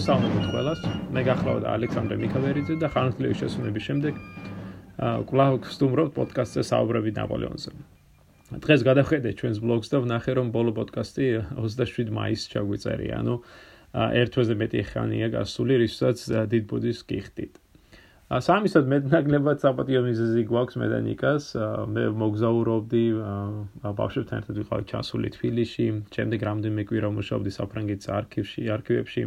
მოგესალმებით ყველას. მე გახლავთ ალექსანდრე მიქავერიძე და ხანმოკლევის შესრულების შემდეგ კვლავ ვსტუმრობ პოდკასტზე საუბრები ნაპოლეონზე. დღეს გადავხედე ჩვენს ბლოგს და ვნახე რომ ბოლო პოდკასტი 27 მაისს ჩაგვიწერია, ანუ ერთ თვეზე მეტი ხანია გასული, რისთვისაც დიდ ბუდის გიხდით. სამისად მეტნაკლებად საპატიო მიზეზი გვაქვს მე და ნიკას. მე მოგზაურობდი ბავშვებთან ერთად ვიყავი ჩასული თბილისში, შემდეგ რამდენიმე კვირა მუშაობდი საფრანგეთის არქივში, არქივებში.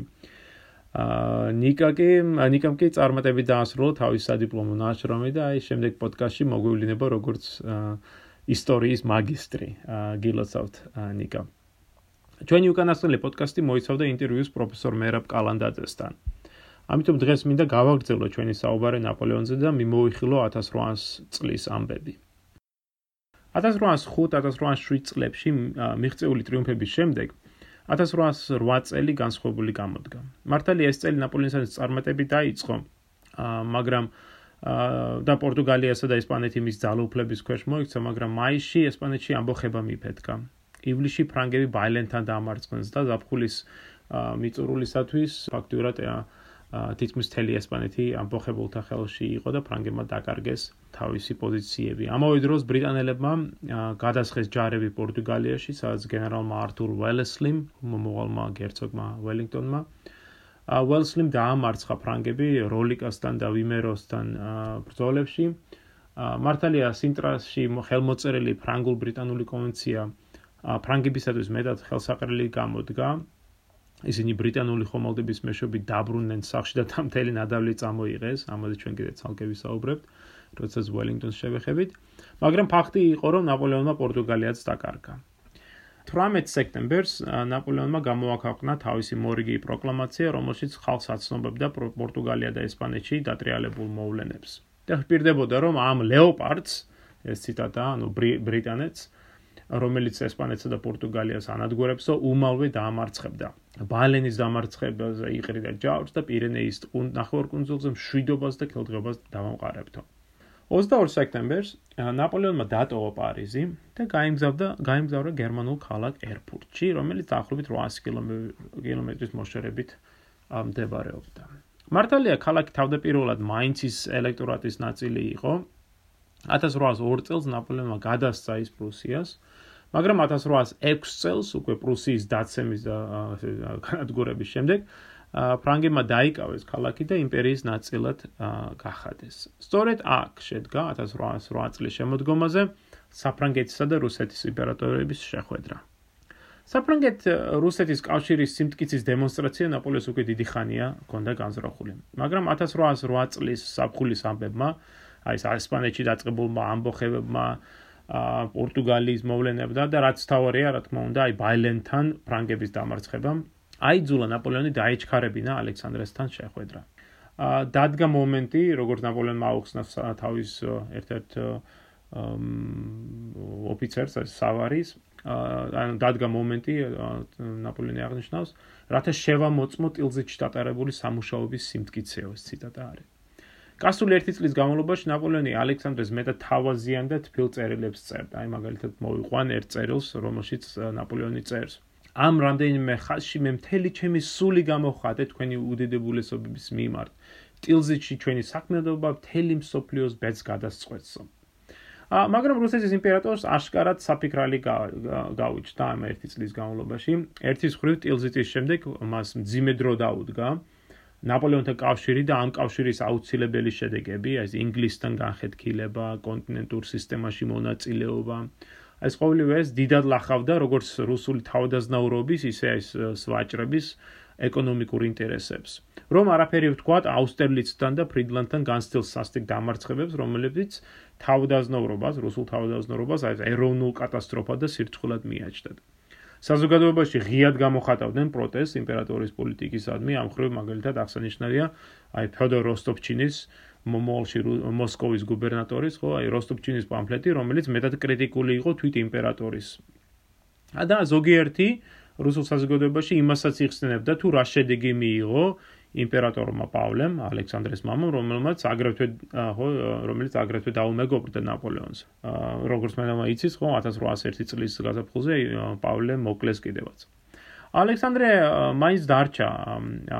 აა ნიკა კი ნიკამ კი წარმატებით დაასრულა თავის სადიპლომო ნაშრომი და აი შემდეგ პოდკასტში მოგვივლინება როგორც ისტორიის მაგისტრი. გილოცავთ ნიკა. ჩვენი უკანასკნელი პოდკასტი მოიცავდა ინტერვიუს პროფესორ მერაბ კალანდაძესთან. ამიტომ დღეს მინდა გავაგრძელო ჩვენი საუბარი ნაპოლეონზე და მიმოვიხილო 1800 წლის ამბები. 1805-1807 წლებში მიღწეული ტრიუმფების შემდეგ 1808 წელი განსხვავებული გამოდგა. მართალია ეს წელი ნაპოლეონის წარმატებით დაიწყო, მაგრამ და პორტუგალიასა და ესპანეთი მის ძალაუფლების ქვეშ მოიქცა, მაგრამ მაისში ესპანეთში ამბოხება მიფეთქა. ივლისში ფრანგები ბაილენთან დაამარცხეს და ზაფხულის მიწურულისათვის ფაქტურად თითქმის მთელი ესპანეთი ამბოხებულთა ხელში იყო და ფრანგებმა დაკარგეს თავისი პოზიციები. ამავე დროს ბრიტანელებმა გადასხეს ჯარები პორტუგალიაში, სადაც გენერალმა არტურ ველესლიმ, მომავალმა герцогმა ველინგტონმა ველსლიმ დაამარცხა ფრანგები როლიკასთან და ვიმეროსთან ბრძოლებში. მართალია სინტრასში ხელმოწერილი ფრანგულ-ბრიტანული კონვენცია ფრანგებისათვის მეტად ხელსაყრელი გამოდგა. ისინი ბრიტანული ხომალდების მეშვეობით დაბრუნდნენ სახლში და თამთელი ნადავლი წამოიღეს, ამაზე ჩვენ კიდე ცალკე ვისაუბრებთ. აა როდესაც ველინგტონს შევეხებით, მაგრამ ფაქტი იყო, რომ ნაპოლეონმა პორტუგალიაც დაკარგა. 18 სექტემბერს ნაპოლეონმა გამოაქვეყნა თავისი მორიგი პროკლამაცია, რომელშიც ხალხს აცნობებდა პორტუგალია და ესპანეთში დატრიალებულ მოვლენებს. და ხპირდებოდა, რომ ამ ლეოპარდს, ეს ციტატა, ანუ ბრიტანეთს რომელიც ესპანეთსა და პორტუგალიას ანადგურებსო, უმალვე დაამარცხებდა. ბალენის დამარცხებაზე იყრიდა ჯავრს და პირენეის ნახევარკუნძულზე მშვიდობას და კელდღებას დავამყარებთო. 22 სექტემბერს ნაპოლეონმა დატოვა პარიზი და გაიმგზავრდა გაიმგზავრა გერმანულ ქალაქ ერფურტში, რომელიც დაახლოებით 800 კილომეტრის მოშორებით მდებარეობდა. მართალია ქალაქი თავდაპირველად მაინცის ელექტორატის ნაწილი იყო. 1802 წელს ნაპოლეონმა გადასცა ის პრუსიას, მაგრამ 1806 წელს უკვე პრუსიის დაცემის და განადგურების შემდეგ ფრანგებმა დაიკავეს ქალაქი და იმპერიის ნაწილად გახადეს. სწორედ აქ შედგა 1808 წლის შემოდგომაზე საფრანგეთისა და რუსეთის იმპერატორების შეხვედრა. საფრანგეთ-რუსეთის კავშირის სიმტკიცის დემონსტრაცია ნაპოლეონს უკვე დიდი ხანია ჰქონდა განზრახული. მაგრამ 1808 წლის საფხულის ამბებმა, აი ეს ესპანეთში დაწყებულმა ამბოხებებმა პორტუგალიის მოვლენებდა და რაც თავარია, რა თქმა უნდა, აი ბაილენთან ფრანგების დამარცხებამ აიძულა ნაპოლეონი დაეჩქარებინა ალექსანდრესთან შეხვედრა. ა დადგა მომენტი, როგორც ნაპოლეონმა აუხსნა თავის ერთ-ერთ ოფიცერს, სავარის, ანუ დადგა მომენტი ნაპოლეონი აღნიშნავს, რათა შევამოწმო ტილზიტში დატარებული სამუშაოების სიმტკიცეო, ეს ციტატა არის. გასული ერთი წლის განმავლობაში ნაპოლეონი ალექსანდრეს მეტად თავაზიან და თბილ წერილებს წერდა. აი მაგალითად მოვიყვან ერთ წერილს, რომელშიც ნაპოლეონი წერს: ამ რამდენიმე ხაზში მე მთელი ჩემი სული გამოხატე თქვენი უდიდებულესობის მიმართ. ტილზიტში ჩვენი საქმიანობა მთელი მსოფლიოს ბედს გადასწყვეტსო. ა მაგრამ რუსეთის იმპერატორს აშკარად საფიქრალი გაუჩნდა ამ ერთი წლის განმავლობაში. ერთის ხრივ ტილზიტის შემდეგ მას მძიმე დრო დაუდგა. ნაპოლეონთან კავშირი და ამ კავშირის აუცილებელი შედეგები, ეს ინგლისთან განხეთქილება, კონტინენტურ სისტემაში მონაწილეობა. ეს ყოველივე ეს დიდად ლახავდა როგორც რუსული თავდაზნაურობის, ისე ეს სვაჭრების ეკონომიკურ ინტერესებს. რომ არაფერი ვთქვათ აუსტერლიცთან და ფრიდლანდთან განსწილ სასტიკ დამარცხებებს, რომლებიც თავდაზნაურობას, რუსულ თავდაზნაურობას, აი ეს ეროვნულ კატასტროფად და სირცხვილად მიაჩნდათ. საზოგადოებაში ღიად გამოხატავდნენ პროტესტს იმპერატორის პოლიტიკისადმი, ამ ხრივ მაგალითად აღსანიშნავია აი ფედორ როსტოპჩინის მომოლში მოსკოვის გუბერნატორის, ხო, აი როსტოპჩინის პამფლეტი, რომელიც მეტად კრიტიკული იყო თვით იმპერატორის. და ზოგიერთი რუსულ საზოგადოებაში იმასაც იხსენებდა თუ რა შედეგი მიიღო იმპერატორმა პავლემ, ალექსანდრეს მამამ, რომელმაც აგრეთვე ხო, რომელიც აგრეთვე დაუმეგობრდა ნაპოლეონს. როგორც მე იცის, ხო, 1801 წლის გაზაფხულზე პავლე მოკლეს კიდევაც. ალექსანდრე მაინც დარჩა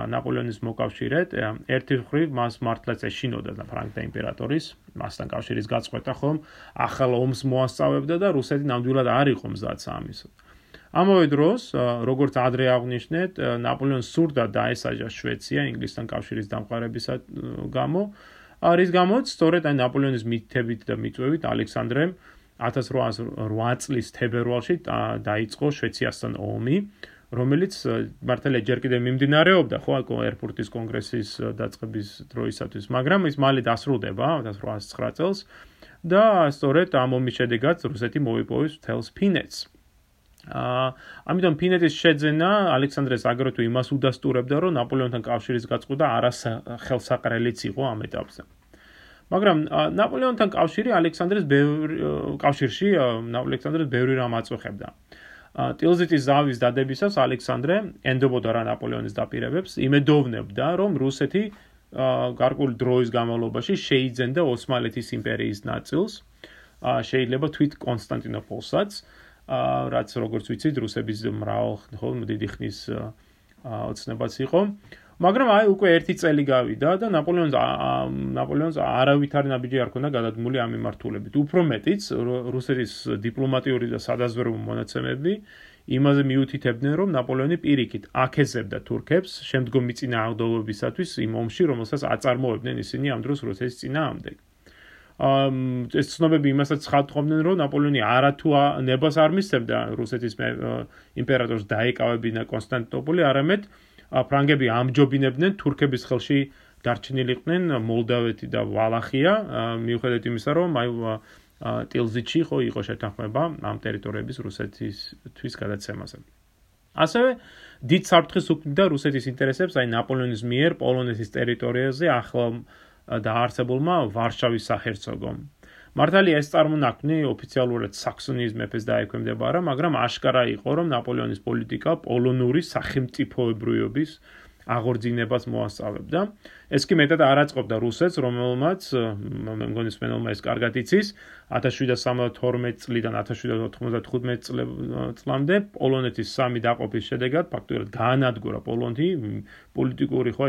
ნაპოლეონის მოკავშირედ. ერთი მხრივ მას მართლაც ეშინოდა და ფრანგთა იმპერატორის მასთან კავშირის გაწყვეტა ხომ, ახალ ომს მოასწავებდა და რუსეთი ნამდვილად არ იყო მზად ამის. ამავე დროს, როგორც ადრე აღნიშნეთ, ნაპოლეონს სურდა დაესაჯა შვეცია ინგლისთან კავშირის დამყარებისა გამო, არის გამოც სწორედ აი ნაპოლეონის მითებით და მიწვევით ალექსანდრემ 1808 წლის თებერვალში დაიწყო შვეციასთან ომი, რომელიც მართალია ჯერ კიდევ მიმდინარეობდა ხო ერფურტის კონგრესის დაწყების დროისათვის, მაგრამ ის მალე დასრულდება 1809 წელს და სწორედ ამ ომის შედეგად რუსეთი მოიპოვეს თელს ფინეთს. აა ამიტომ ფინეთის შეძენა ალექსანდრეს აგრეთვე იმას უდასტურებდა, რომ ნაპოლეონთან კავშირის გაწყვეტა არას ხელსაყრელიც იყო ამ ეტაპზე. მაგრამ ნაპოლეონთან კავშირი ალექსანდრეს კავშირში ალექსანდრეს ბევრი რამ აწუხებდა. ტილზიტის ზავის დადებისას ალექსანდრე ენდობოდა რა ნაპოლეონის დაპირებებს, იმედოვნებდა, რომ რუსეთი გარკვეული დროის განმავლობაში შეიძენდა ოსმალეთის იმპერიის ნაწილს, შეიძლება თვით კონსტანტინოპოლსაც, რაც როგორც ვიცით, რუსების მრავალ ხო დიდი ხნის ოცნებაც იყო. მაგრამ აი უკვე ერთი წელი გავიდა და ნაპოლეონს ნაპოლეონს არავითარი ნაბიჯი არ ქონდა გადადგმული ამ მიმართულებით. უფრო მეტიც რუსეთის დიპლომატიური და სადაზვერვო მონაცემები იმაზე მიუთითებდნენ, რომ ნაპოლეონი პირიქით აკეზებდა თურქებს შემდგომი წინააღმდეგობისათვის იმ ომში, რომელსაც აწარმოებდნენ ისინი ამ დროს რუსეთის წინააღმდეგ. ამ ეს ცნობები იმასაც ხატყობდნენ რომ ნაპოლეონი არათუ ნებას არ მისცემდა რუსეთის იმპერატორს დაეკავებინა კონსტანტინოპოლი არამედ ფრანგები ამჯობინებდნენ თურქების ხელში დარჩენილიყვნენ მოლდავეთი და ვალახია მიუხედავად იმისა რომ აი ტილზიჩი ხო იყო შეთანხმება ამ ტერიტორიების რუსეთისთვის გადაცემაზე ასევე დიდ საფრთხეს უქმნიდა რუსეთის ინტერესებს აი ნაპოლეონის მიერ პოლონეთის ტერიტორიაზე ახლა დაარსებულმა ვარშავის საჰერცოგომ. მართალია ეს წარმონაქმნი ოფიციალურად საქსონიის მეფეს დაექვემდებარა, მაგრამ აშკარა იყო, რომ ნაპოლეონის პოლიტიკა პოლონური სახელმწიფოებრიობის აღორძინებას მოასწავებდა. ეს კი მეტად არ აწყობდა რუსეთს, რომელმაც მე მგონი სპენელმა ეს კარგად იცის, 1772 წლიდან 1795 წლამდე პოლონეთის სამი დაყოფის შედეგად ფაქტობრივად გაანადგურა პოლონეთი პოლიტიკური ხო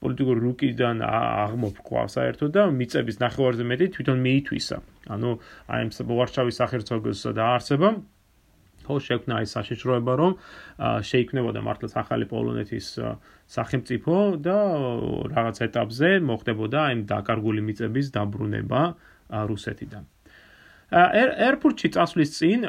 პოლიტიკური რუკიდან აღმოფქვა საერთოდ და მიწების ნახევარზე მეტი თვითონ მიითვისა. ანუ აი ეს ვარშავის სახელმწიფოს დაარსება ხო შექმნა ეს საშიშროება რომ შეიქმნებოდა მართლაც ახალი პოლონეთის სახელმწიფო და რაღაც ეტაპზე მოხდებოდა აი დაკარგული მიწების დაბრუნება რუსეთიდან. ერფურტში წასვლის წინ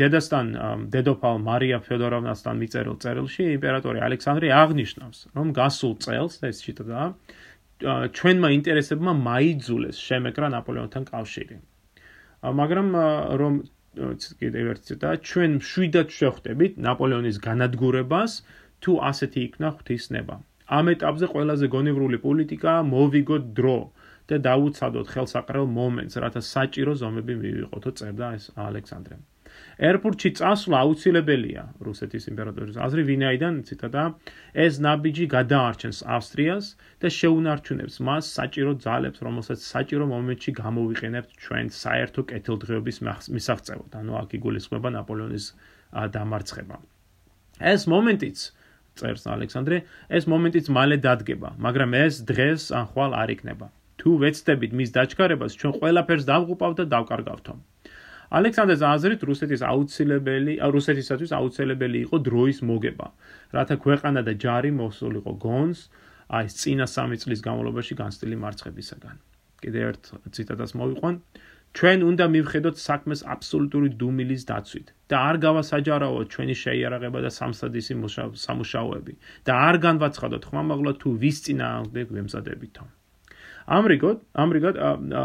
დედასთან დედოფალ მარია ფედოროვნასთან მიწერილ წერილში იმპერატორი ალექსანდრე აღნიშნავს რომ გასულ წელს ეს შიტა ჩვენმა ინტერესებმა მაიძულეს შემეკრა ნაპოლეონთან კავშირი. მაგრამ რომ კიდევ ერთი ციტა ჩვენ მშვიდად შეხვდებით ნაპოლეონის განადგურებას თუ ასეთი იქნა ღვთისნება. ამ ეტაპზე ყველაზე გონივრული პოლიტიკა მოვიგოთ დრო და დაუცადოთ ხელსაყრელ მომენტს, რათა საჭირო ზომები მივიღოთო წერდა ეს ალექსანდრე. ერფურტში წასვლა აუცილებელია რუსეთის იმპერატორის აზრი, ვინაიდან ციტატა ეს ნაბიჯი გადაარჩენს ავსტრიას და შეუნარჩუნებს მას საჭირო ძალებს, რომელსაც საჭირო მომენტში გამოვიყენებთ ჩვენ საერთო კეთილდღეობის მისაღწევად. ანუ აქ იგულისხმება ნაპოლეონის დამარცხება. ეს მომენტიც წერს ალექსანდრე, ეს მომენტიც მალე დადგება, მაგრამ ეს დღეს ან ხვალ არ იქნება. თუ ვეცდებით მის დაჩქარებას, ჩვენ ყველაფერს დავღუპავთ და დავკარგავთო. ალექსანდრეს აზრით რუსეთის აუცილებელი, რუსეთისათვის აუცილებელი იყო დროის მოგება, რათა ქვეყანა და ჯარი მოსულიყო გონს, აი წინა სამი წლის განმავლობაში განსტილი მარცხებისაგან. კიდევ ერთ ციტატას მოვიყვან. ჩვენ უნდა მივხედოთ საქმეს აბსოლუტური დუმილის დაცვით და არ გავასაჯარაოთ ჩვენი შეიარაღება და სამსადისი სამუშაოები და არ განვაცხადოთ ხმამაღლა თუ ვის წინააღმდეგ ვემზადებითო. ამრიგად, ამრიგად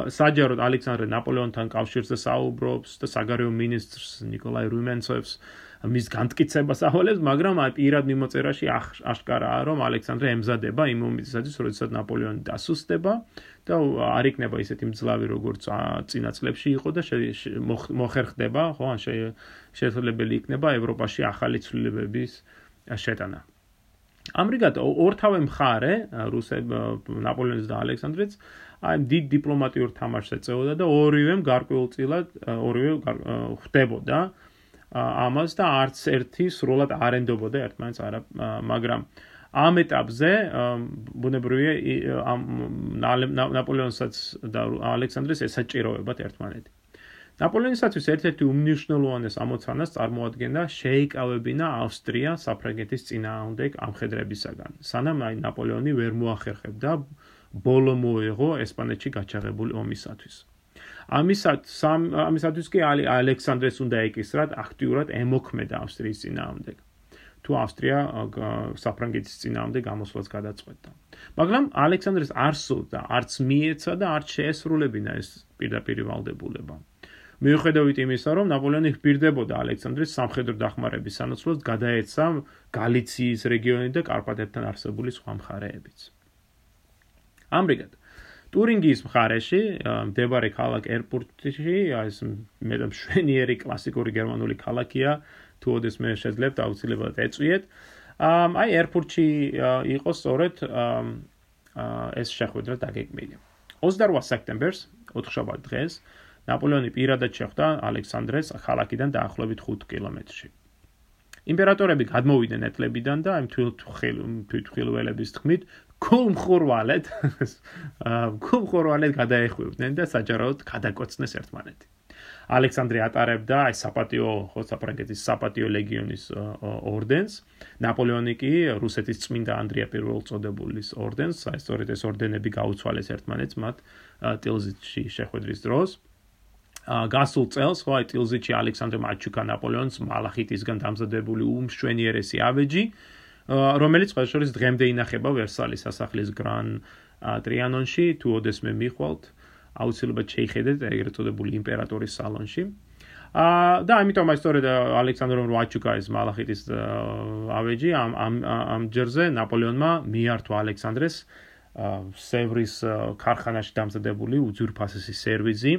საჯაროდ ალექსანდრე ნაპოლეონთან კავშირზე საუბრობს და საგარეო მინისტრს ნიკოლაი რუმენცევს მის განმტკიცებას ავალებს, მაგრამ აი პირად მიმოწერაში აშკარაა, რომ ალექსანდრე ემზადება იმ მომენტისათვის, როდესაც ნაპოლეონი დასუსტება და არ იქნება ისეთი მძლავი, როგორც წინა წლებში იყო და მოხერხდება, ხო, ან შეიძლება იქნება ევროპაში ახალი ცვლილებების შეტანა. ამრიგად ორთავე მხარე რუსებ ნაპოლეონის და ალექსანდრეც აი დიდ დიპლომატიურ თამაშს ეწეოდა და ორივემ გარკვეულწილად ორივე ხვდებოდა ამას და არც ერთი სრულად არ ენდობოდა ერთმანეთს არა მაგრამ ამ ეტაპზე ბუნებრივია ამ ნაპოლეონსაც და ალექსანდრეს ესაჭიროებათ ერთმანეთი ნაპოლეონისათვის ერთ-ერთი უმნიშვნელოვანეს ამოცანას წარმოადგენდა შეიკავებინა ავსტრია საფრანგეთის წინააღმდეგ ამხედრებისაგან სანამ აი ნაპოლეონი ვერ მოახერხებდა ბოლო მოეღო ესპანეთში გაჩაღებული ომისათვის. ამისათ ამისათვის კი ალექსანდრეს უნდა ეკისრათ აქტიურად ემოქმედა ავსტრიის წინააღმდეგ. თუ ავსტრია საფრანგეთის წინააღმდეგ გამოსვლას გადაწყვეტდა. მაგრამ ალექსანდრეს არ სურდა არც მიეცა და არც შეესრულებინა ეს პირდაპირ ვალდებულება მიუხედავად იმისა, რომ ნაპოლეონი ჰპირდებოდა ალექსანდრის სამხედრო დახმარების სანაცვლოდ გადაეცა გალიციის რეგიონი და კარპატებთან არსებული სხვა მხარეებიც. ამრიგად, ტურინგიის მხარეში, მდებარე ქალაქ ერპურტში, ეს მე და მშვენიერი კლასიკური გერმანული ქალაქია, თუ ოდეს მე შეძლებთ აუცილებლად ეწვიეთ. აი ერპურტში იყო სწორედ ეს შეხვედრა დაგეკმილი. 28 სექტემბერს, 4 შაბათ დღეს, ნაპოლეონი პირადად შეხვდა ალექსანდრეს ქალაქიდან დაახლოებით 5 კილომეტრში. იმპერატორები გადმოვიდნენ ეთლებიდან და ამ თვითხილველების თქმით, კუმხურვალეთ, კუმხურვალეთ გადაეხვევდნენ და საჯაროდ გადაკოცნეს ერთმანეთი. ალექსანდრე ატარებდა აი საპატიო ხოსაფრანგეთის საპატიო ლეგიონის ორდენს. ნაპოლეონი კი რუსეთის წმინდა ანდრია პირველ წოდებულის ორდენს, აი სწორედ ეს ორდენები გაუცვალეს ერთმანეთს მათ ტილზიტში შეხვედრის დროს. გასულ წელს ხო აი ტილზიჩი ალექსანდრე მაჩუკა ნაპოლეონს მალახიტისგან დამზადებული უმშვენიერესი ავეჯი რომელიც ყველა შორის დღემდე ინახება ვერსალის სასახლის გრან ტრიანონში თუ ოდესმე მიხვალთ აუცილებლად შეიხედეთ ეგრეთ წოდებული იმპერატორის სალონში. ა და ამიტომ აი სწორედ ალექსანდრე მაჩუკა ის მალახიტის ავეჯი ამ ამ ამ ჯერზე ნაპოლეონმა მიართვა ალექსანდრეს სევრის ქარხანაში დამზადებული უძურფასესი სერვიზი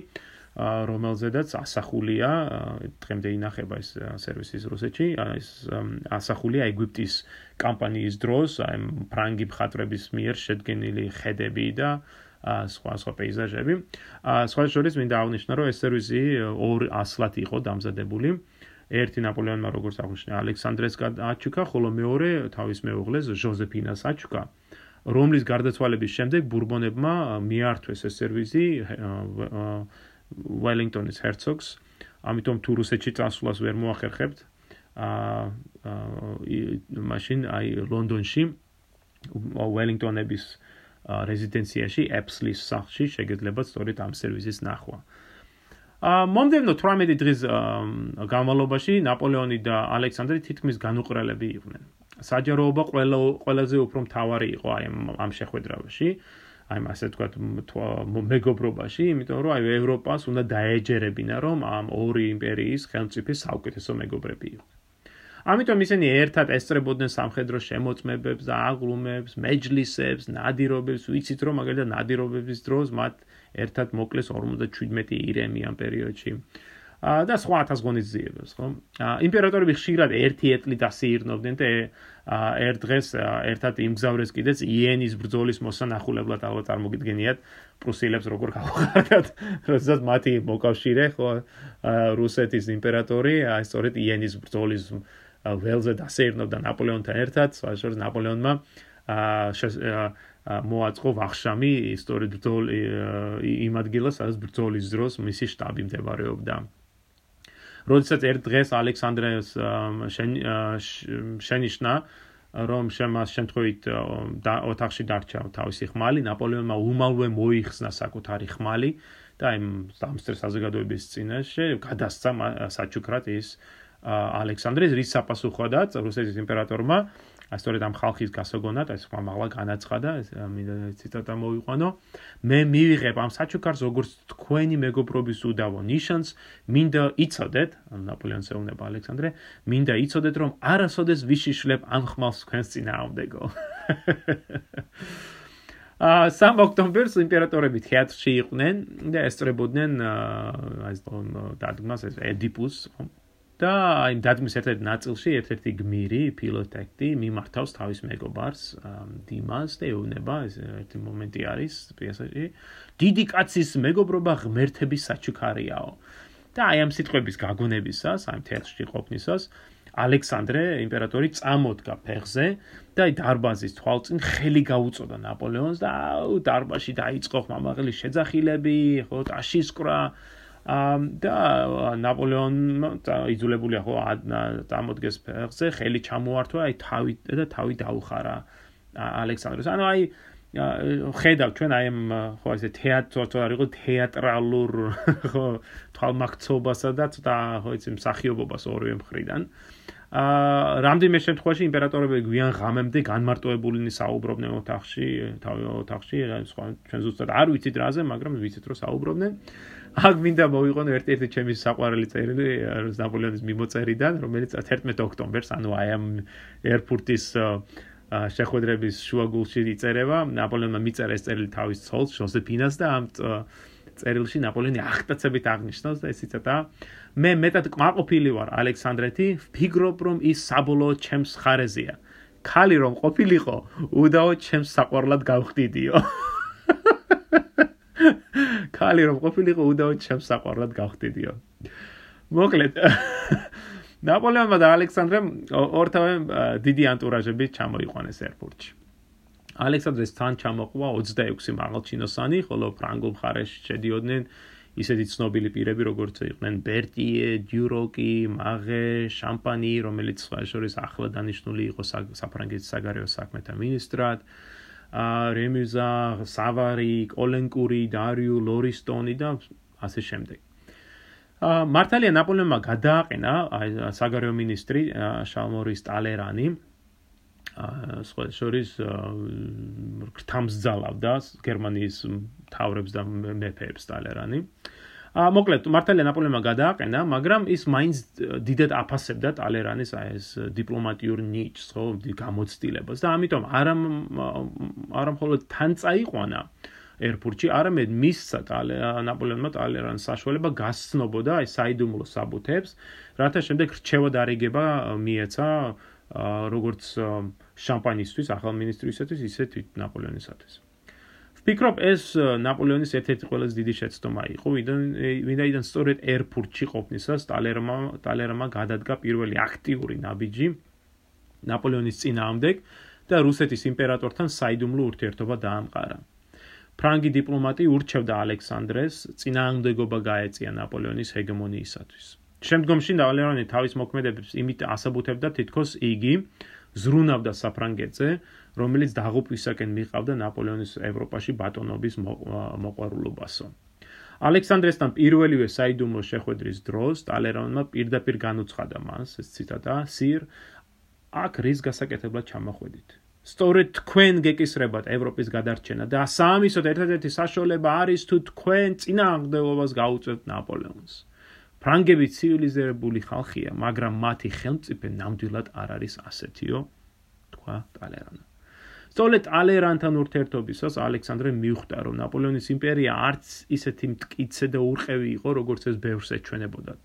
რომელზედაც ასახულია დღემდე ინახება ეს სერვისის რუსეთში ეს ასახულია ეგვიპტის კამპანიის დროს აი ფრანგი მხატვრების მიერ შედგენილი ხედები და სხვა სხვა პეიზაჟები. სხვა შორის მინდა აღნიშნო, რომ ეს სერვისი ორ ასლად იყო დამზადებული. ერთი ნაპოლეონმა როგორც აღნიშნა ალექსანდრეს აჩუკა, ხოლო მეორე თავის მეუღლეს ჟოზეფინას აჩუკა. რომლის გარდაცვალების შემდეგ ბურბონებმა მიართვეს ეს სერვისი ველინგტონის ჰერცოგს. ამიტომ თუ რუსეთში წასვლას ვერ მოახერხებთ, აა მაშინ აი ლონდონში ველინგტონების რეზიდენციაში, ეპსლის სახლში შეიძლება სწორედ ამ სერვისის ნახვა. მომდევნო 18 დღის განმავლობაში ნაპოლეონი და ალექსანდრე თითქმის განუყრელები იყვნენ. საჯაროობა ყველა ყველაზე უფრო მთავარი იყო აი ამ შეხვედრავაში. აა აი ასე თქვათ მეგობრობაში, იმიტომ რომ აი ევროპას უნდა დაეჯერებინა, რომ ამ ორი იმპერიის ხელმწიფის საუკეთესო მეგობრები იყო. ამიტომ ისინი ერთად ესწრებოდნენ სამხედრო შემოწმებებს და აღლუმებს, მეჯლისებს, ნადირობებს, ვიცით რომ მაგალითად ნადირობების დროს მათ ერთად მოკლეს 57 ირემი ამ პერიოდში. და სხვა ათას გონიძიებებს, ხო? იმპერატორები ხშირად ერთი ეტლი დასიირნობდნენ და ერთ დღეს ერთად იმგზავრეს კიდეც იენის ბრძოლის მოსანახულებლად ალბათ წარმოგიდგენიათ პრუსილებს როგორ გაუხარდათ, როდესაც მათი მოკავშირე, ხო, რუსეთის იმპერატორი, აი სწორედ იენის ბრძოლის ველზე დასეირნობდა ნაპოლეონთან ერთად, სწორედ ნაპოლეონმა აა მოაწყო ვახშამი ისტორიულ იმ ადგილას, სადაც ბრძოლის დროს მისი შტაბი მდებარეობდა. როდესაც ერთ დღეს ალექსანდრეს შენიშნა რომ შემას შემთხვევით ოთახში დარჩა თავისი ხმალი ნაპოლეონმა უმალვე მოიხსნა საკუთარი ხმალი და იმ სამსტერ საზოგადოების წინაშე გადასცა საჩუქრად ის ალექსანდრეს რის საპასუხოდაც რუსეთის იმპერატორმა ასწორედ ამ ხალხის გასაგონად ეს სხვა მაღლა განაცხადა ეს მინდა ციტატა მოვიყვანო. მე მივიღებ ამ საჩუქარს როგორც თქვენი მეგობრობის უდავო ნიშანს. მინდა იცოდეთ ნაპოლეონს ეუბნება ალექსანდრე მინდა იცოდეთ რომ არასოდეს ვიშიშლებ ამ ხმალს თქვენს წინააღმდეგო. ა სამ ოქტომბერს იმპერატორები თეატრში იყვნენ და ესწრებოდნენ აი ეს დადგმას ეს ედიპუს და აი დადგმის ერთ-ერთ ნაწილში ერთ-ერთი გმირი ფილოტექტი მიმართავს თავის მეგობარს დიმას და ეუბნება ეს ერთი მომენტი არის პიესაში. დიდი კაცის მეგობრობა ღმერთების საჩუქარიაო. და აი ამ სიტყვების გაგონებისას, აი თეატრში ყოფნისას ალექსანდრე იმპერატორი წამოდგა ფეხზე და აი დარბაზის თვალწინ ხელი გაუწოდა ნაპოლეონს და აუ დარბაზში დაიწყო ხმამაღლის შეძახილები, ხო, ტაშისკრა და ნაპოლეონმა იძულებული ხო წამოდგეს ფეხზე, ხელი ჩამოართვა, აი თავი და თავი დაუხარა ალექსანდრეს. ანუ აი ხედავ ჩვენ აი ამ ხო ესე თეატრ თუ არ იყო თეატრალურ ხო თვალმაქცობასა და ცოტა ხო იცი მსახიობობას ორივე მხრიდან. აა რამდენიმე შემთხვევაში იმპერატორები გვიან ღამემდე განმარტოებულნი საუბრობდნენ ოთახში, თავი ოთახში, სხვა ჩვენ ზუსტად არ ვიცით რაზე, მაგრამ ვიცით რომ საუბრობდნენ. აქ მინდა მოვიყო ერთ-ერთი ჩემი საყვარელი წერილი ნაპოლეონის მიმოწერიდან, რომელიც 11 ოქტომბერს, ანუ აი ამ ერფურტის შეხვედრების შუაგულში იწერება. ნაპოლეონმა მიწერა ეს წერილი თავის ცოლს, ჟოზეფინას და ამ წერილში ნაპოლეონი აღტაცებით აღნიშნავს და ეს იცოდა მე მეტად კმაყოფილი ვარ ალექსანდრეთი, ვფიქრობ რომ ის საბოლოო ჩემს ხარეზეა. ქალი რომ ყოფილიყო, უდაო ჩემს საყვარლად გავხდიდიო. ქალი რომ ყოფილიყო, უდაო ჩემს საყვარლად გავხდიდიო. მოკლედ ნაპოლეონმა და ალექსანდრემ ორთავე დიდი ანტურაჟები ჩამოიყვანეს ერფურტში. ალექსანდრეს თან ჩამოყვა 26 მაღალჩინოსანი, ხოლო ფრანგულ მხარეში შედიოდნენ ისეთი ცნობილი პირები, როგორც იყვნენ ბერტიე, დიუროკი, მაღე, შამპანი, რომელიც სხვა შორის ახლა დანიშნული იყო საფრანგეთის საგარეო საქმეთა მინისტრად. ა რემიზა, სავარი, კოლენკური, დარიუ, ლორისტონი და ასე შემდეგ. მართალია ნაპოლეონმა გადააყენა საგარეო მინისტრი შალმორის ტალერანი სხვა შორის გრთამსძალავდა გერმანიის თავრებს და მეფეებს ტალერანი. ა მოკლედ მართალია ნაპოლეონმა გადააყენა, მაგრამ ის მაინც დიდად აფასებდა ტალერანის აი ეს დიპლომატიურ ნიჭს, ხო, გამოცდილებას და ამიტომ არა არა მხოლოდ თან წაიყვანა ერფურტში, არამედ მისცა ნაპოლეონმა ტალერანს საშუალება გასცნობოდა აი საიდუმლო საბუთებს, რათა შემდეგ რჩევა დარიგება მიეცა როგორც შამპანისტვის ახალ მინისტრისათვის, ისე თვით ნაპოლეონისათვის. ვფიქრობ, ეს ნაპოლეონის ერთ-ერთი ყველაზე დიდი შეცდომა იყო, ვინაიდან ვინაიდან სწორედ ერფურტში ყოფნისას ტალერმა ტალერმა გადადგა პირველი აქტიური ნაბიჯი ნაპოლეონის წინააღმდეგ და რუსეთის იმპერატორთან საიდუმლო ურთიერთობა დაამყარა. ფრანგი დიპლომატი ურჩევდა ალექსანდრეს წინააღმდეგობა გაეწია ნაპოლეონის ჰეგემონიისათვის. შემდგომში ნაპოლეონი თავის მოქმედებებს იმით ასაბუთებდა თითქოს იგი ზრუნავდა საფრანგეთზე, რომელიც დაღუპვისაკენ მიყავდა ნაპოლეონის ევროპაში ბატონობის მოყვარულობასო. ალექსანდრესთან პირველივე საიდუმლო შეხვედრის დროს ტალერონმა პირდაპირ განუცხადა მას, ეს ციტატა: "სირ, აქ რის გასაკეთებლად ჩამოხვედით?" სწორედ თქვენ გეკისრებათ ევროპის გადარჩენა და სამისოთ ერთადერთი საშუალება არის თუ თქვენ წინააღმდეგობას გაუწევთ ნაპოლეონს. ფრანგები ცივილიზებული ხალხია, მაგრამ მათი ხელმწიფე ნამდვილად არ არის ასეთიო, თქვა ტალერანმა. სწორედ ალერანთან ურთიერთობისას ალექსანდრე მიხვდა, რომ ნაპოლეონის იმპერია არც ისეთი მткиცე და ურყევი იყო, როგორც ეს ბევრს ეჩვენებოდათ.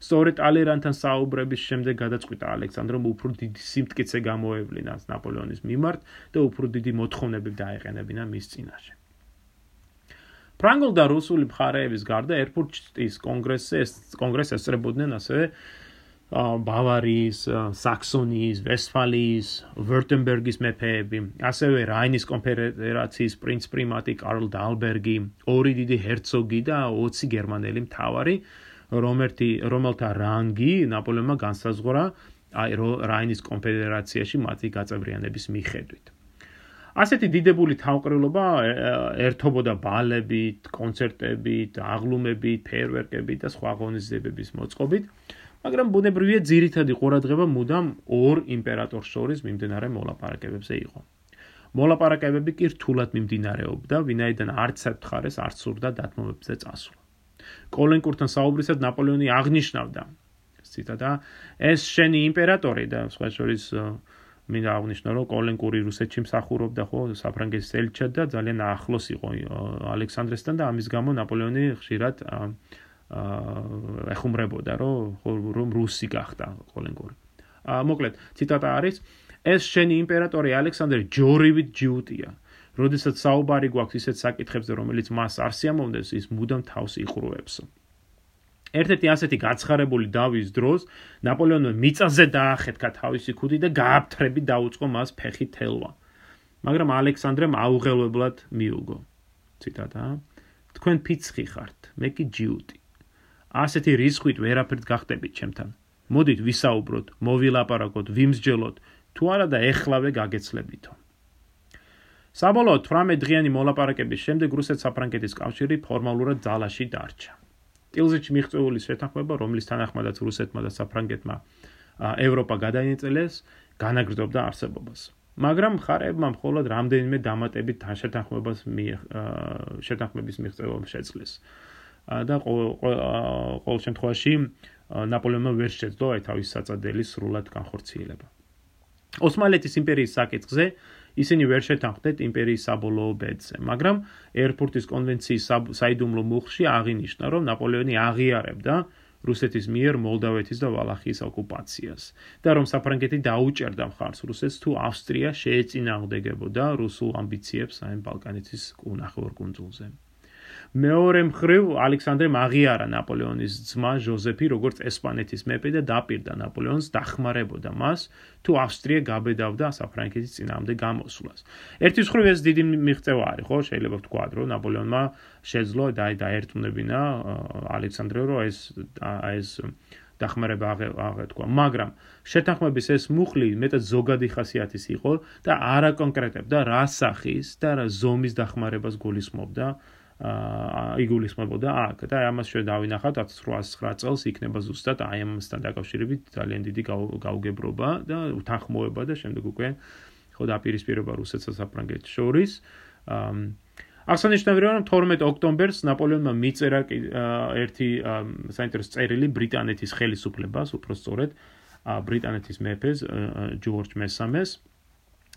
სწორედ ალერანთან საუბრების შემდეგ გადაწყვიტა ალექსანდრომ უფრო დიდი სიმტკიცე გამოევლინა ნაპოლეონის მიმართ და უფრო დიდი მოთხოვნები დაეყენებინა მის წინაშე. ფრანგულ და რუსული მხარეების გარდა ერფურტის კონგრესზე კონგრესს ესწრებოდნენ ასევე ბავარიის, საქსონიის, ვესტფალიის, ვერტემბერგის მეფეები, ასევე რაინის კონფედერაციის პრინცპრიმატი კარლ დალბერგი, ორი დიდი ჰერცოგი და 20 გერმანელი მთავარი, რომელთი რომელთა რანგი ნაპოლეონმა განსაზღვრა აი რაინის კონფედერაციაში მათი გაწევრიანების მიხედვით. ასეთი დიდებული თავყრილობა ერთობოდა ბალებით, კონცერტებით, აღლუმებით, ფეიერვერკებით და სხვა ღონისძიებების მოწყობით. მაგრამ ბუნებრივია ძირითადი ყურადღება მუდამ ორ იმპერატორს შორის მიმდინარე მოლაპარაკებებზე იყო. მოლაპარაკებები კი რთულად მიმდინარეობდა, ვინაიდან არც ერთ მხარეს არ სურდა დათმობებზე წასვლა. კოლენკურთან საუბრისად ნაპოლეონი აღნიშნავდა ციტატა ეს შენი იმპერატორი და სხვა შორის მინდა აღნიშნო რომ კოლენკური რუსეთში მსახურობდა ხო საფრანგეთის ელჩად და ძალიან ახლოს იყო ალექსანდრესთან და ამის გამო ნაპოლეონი ხშირად ეხუმრებოდა რომ რომ რუსი გახდა კოლენკური. ა მოკლედ ციტატა არის ეს შენი იმპერატორი ალექსანდრე ჯორივით ჯიუტია. როდესაც საუბარი გვაქვს ისეთ საკითხებზე, რომელიც მას არ სიამოვნებს, ის მუდამ თავს იყრუებს. ერთ-ერთი ასეთი გაცხარებული დავის დროს ნაპოლეონმა მიწაზე დაახეთქა თავისი ქუდი და გააფთრები დაუწყო მას ფეხი თელვა. მაგრამ ალექსანდრემ აუღელებლად მიუგო. ციტატა: თქვენ ფიცხი ხართ, მე კი ჯიუტი. ასეთი რისხვით ვერაფერთ გახდებით ჩემთან. მოდით ვისაუბროთ, მოვილაპარაკოთ, ვიმსჯელოთ, თუ არა და ეხლავე გაგეცლებითო. საბოლოოდ 18 დღიანი მოლაპარაკების შემდეგ რუსეთ-საფრანგეთის კავშირი ფორმალურად ძალაში დარჩა. ტილზიჩი მიღწეული შეთანხმება, რომლის თანახმადაც რუსეთმა და საფრანგეთმა ევროპა გადაინაწილეს, განაგრძობდა არსებობას. მაგრამ ხარებმა მხოლოდ რამდენიმე დამატებით შეთანხმებას შეთანხმების მიღწევა შეძლეს. და ყოველ შემთხვევაში ნაპოლეონმა ვერ შეძლო აი თავის საწადელი სრულად განხორციელება. ოსმალეთის იმპერიის საკითხზე ისინი ვერ შეთანხმდნენ იმპერიის საბოლოო ბედზე, მაგრამ ერფურტის კონვენციის საიდუმლო მუხში აღინიშნა, რომ ნაპოლეონი აღიარებდა რუსეთის მიერ მოლდავეთის და ვალახიის ოკუპაციას და რომ საფრანგეთი დაუჭერდა მხარს რუსეთს თუ ავსტრია შეეწინააღმდეგებოდა რუსულ ამბიციებს აი ბალკანეთის კუნახევარ კუნძულზე. მეორე მხრივ ალექსანდრემ აღიარა ნაპოლეონის ძმა ჟოზეფი როგორც ესპანეთის მეფე და დაპირდა ნაპოლეონს დახმარებოდა მას თუ ავსტრია გაბედავდა საფრანგეთის წინამდე გამოსვლას. ერთის მხრივ ეს დიდი მიღწევა არის, ხო? შეიძლება ვთქვა, რომ ნაპოლეონმა შეძლო და დაერწმუნებინა ალექსანდრე რომ ეს ეს დახმარება აღეთქვა, მაგრამ შეთანხმების ეს მუხლი მეტად ზოგადი ხასიათის იყო და არა კონკრეტებდა რა სახის და რა ზომის დახმარებას გულისხმობდა. იგულისხმებოდა აქ და ამას შე დავინახავთ 1809 წელს იქნება ზუსტად აი ამასთან დაკავშირებით ძალიან დიდი გაუგებრობა და უთანხმოება და შემდეგ უკვე ხო დაპირისპირება რუსეთსა საფრანგეთს შორის. აღსანიშნავია რომ 12 ოქტომბერს ნაპოლეონმა მიწერა ერთი საინტერესო წერილი ბრიტანეთის ხელისუფლებას უფრო სწორედ ბრიტანეთის მეფეს ჯორჯ მესამეს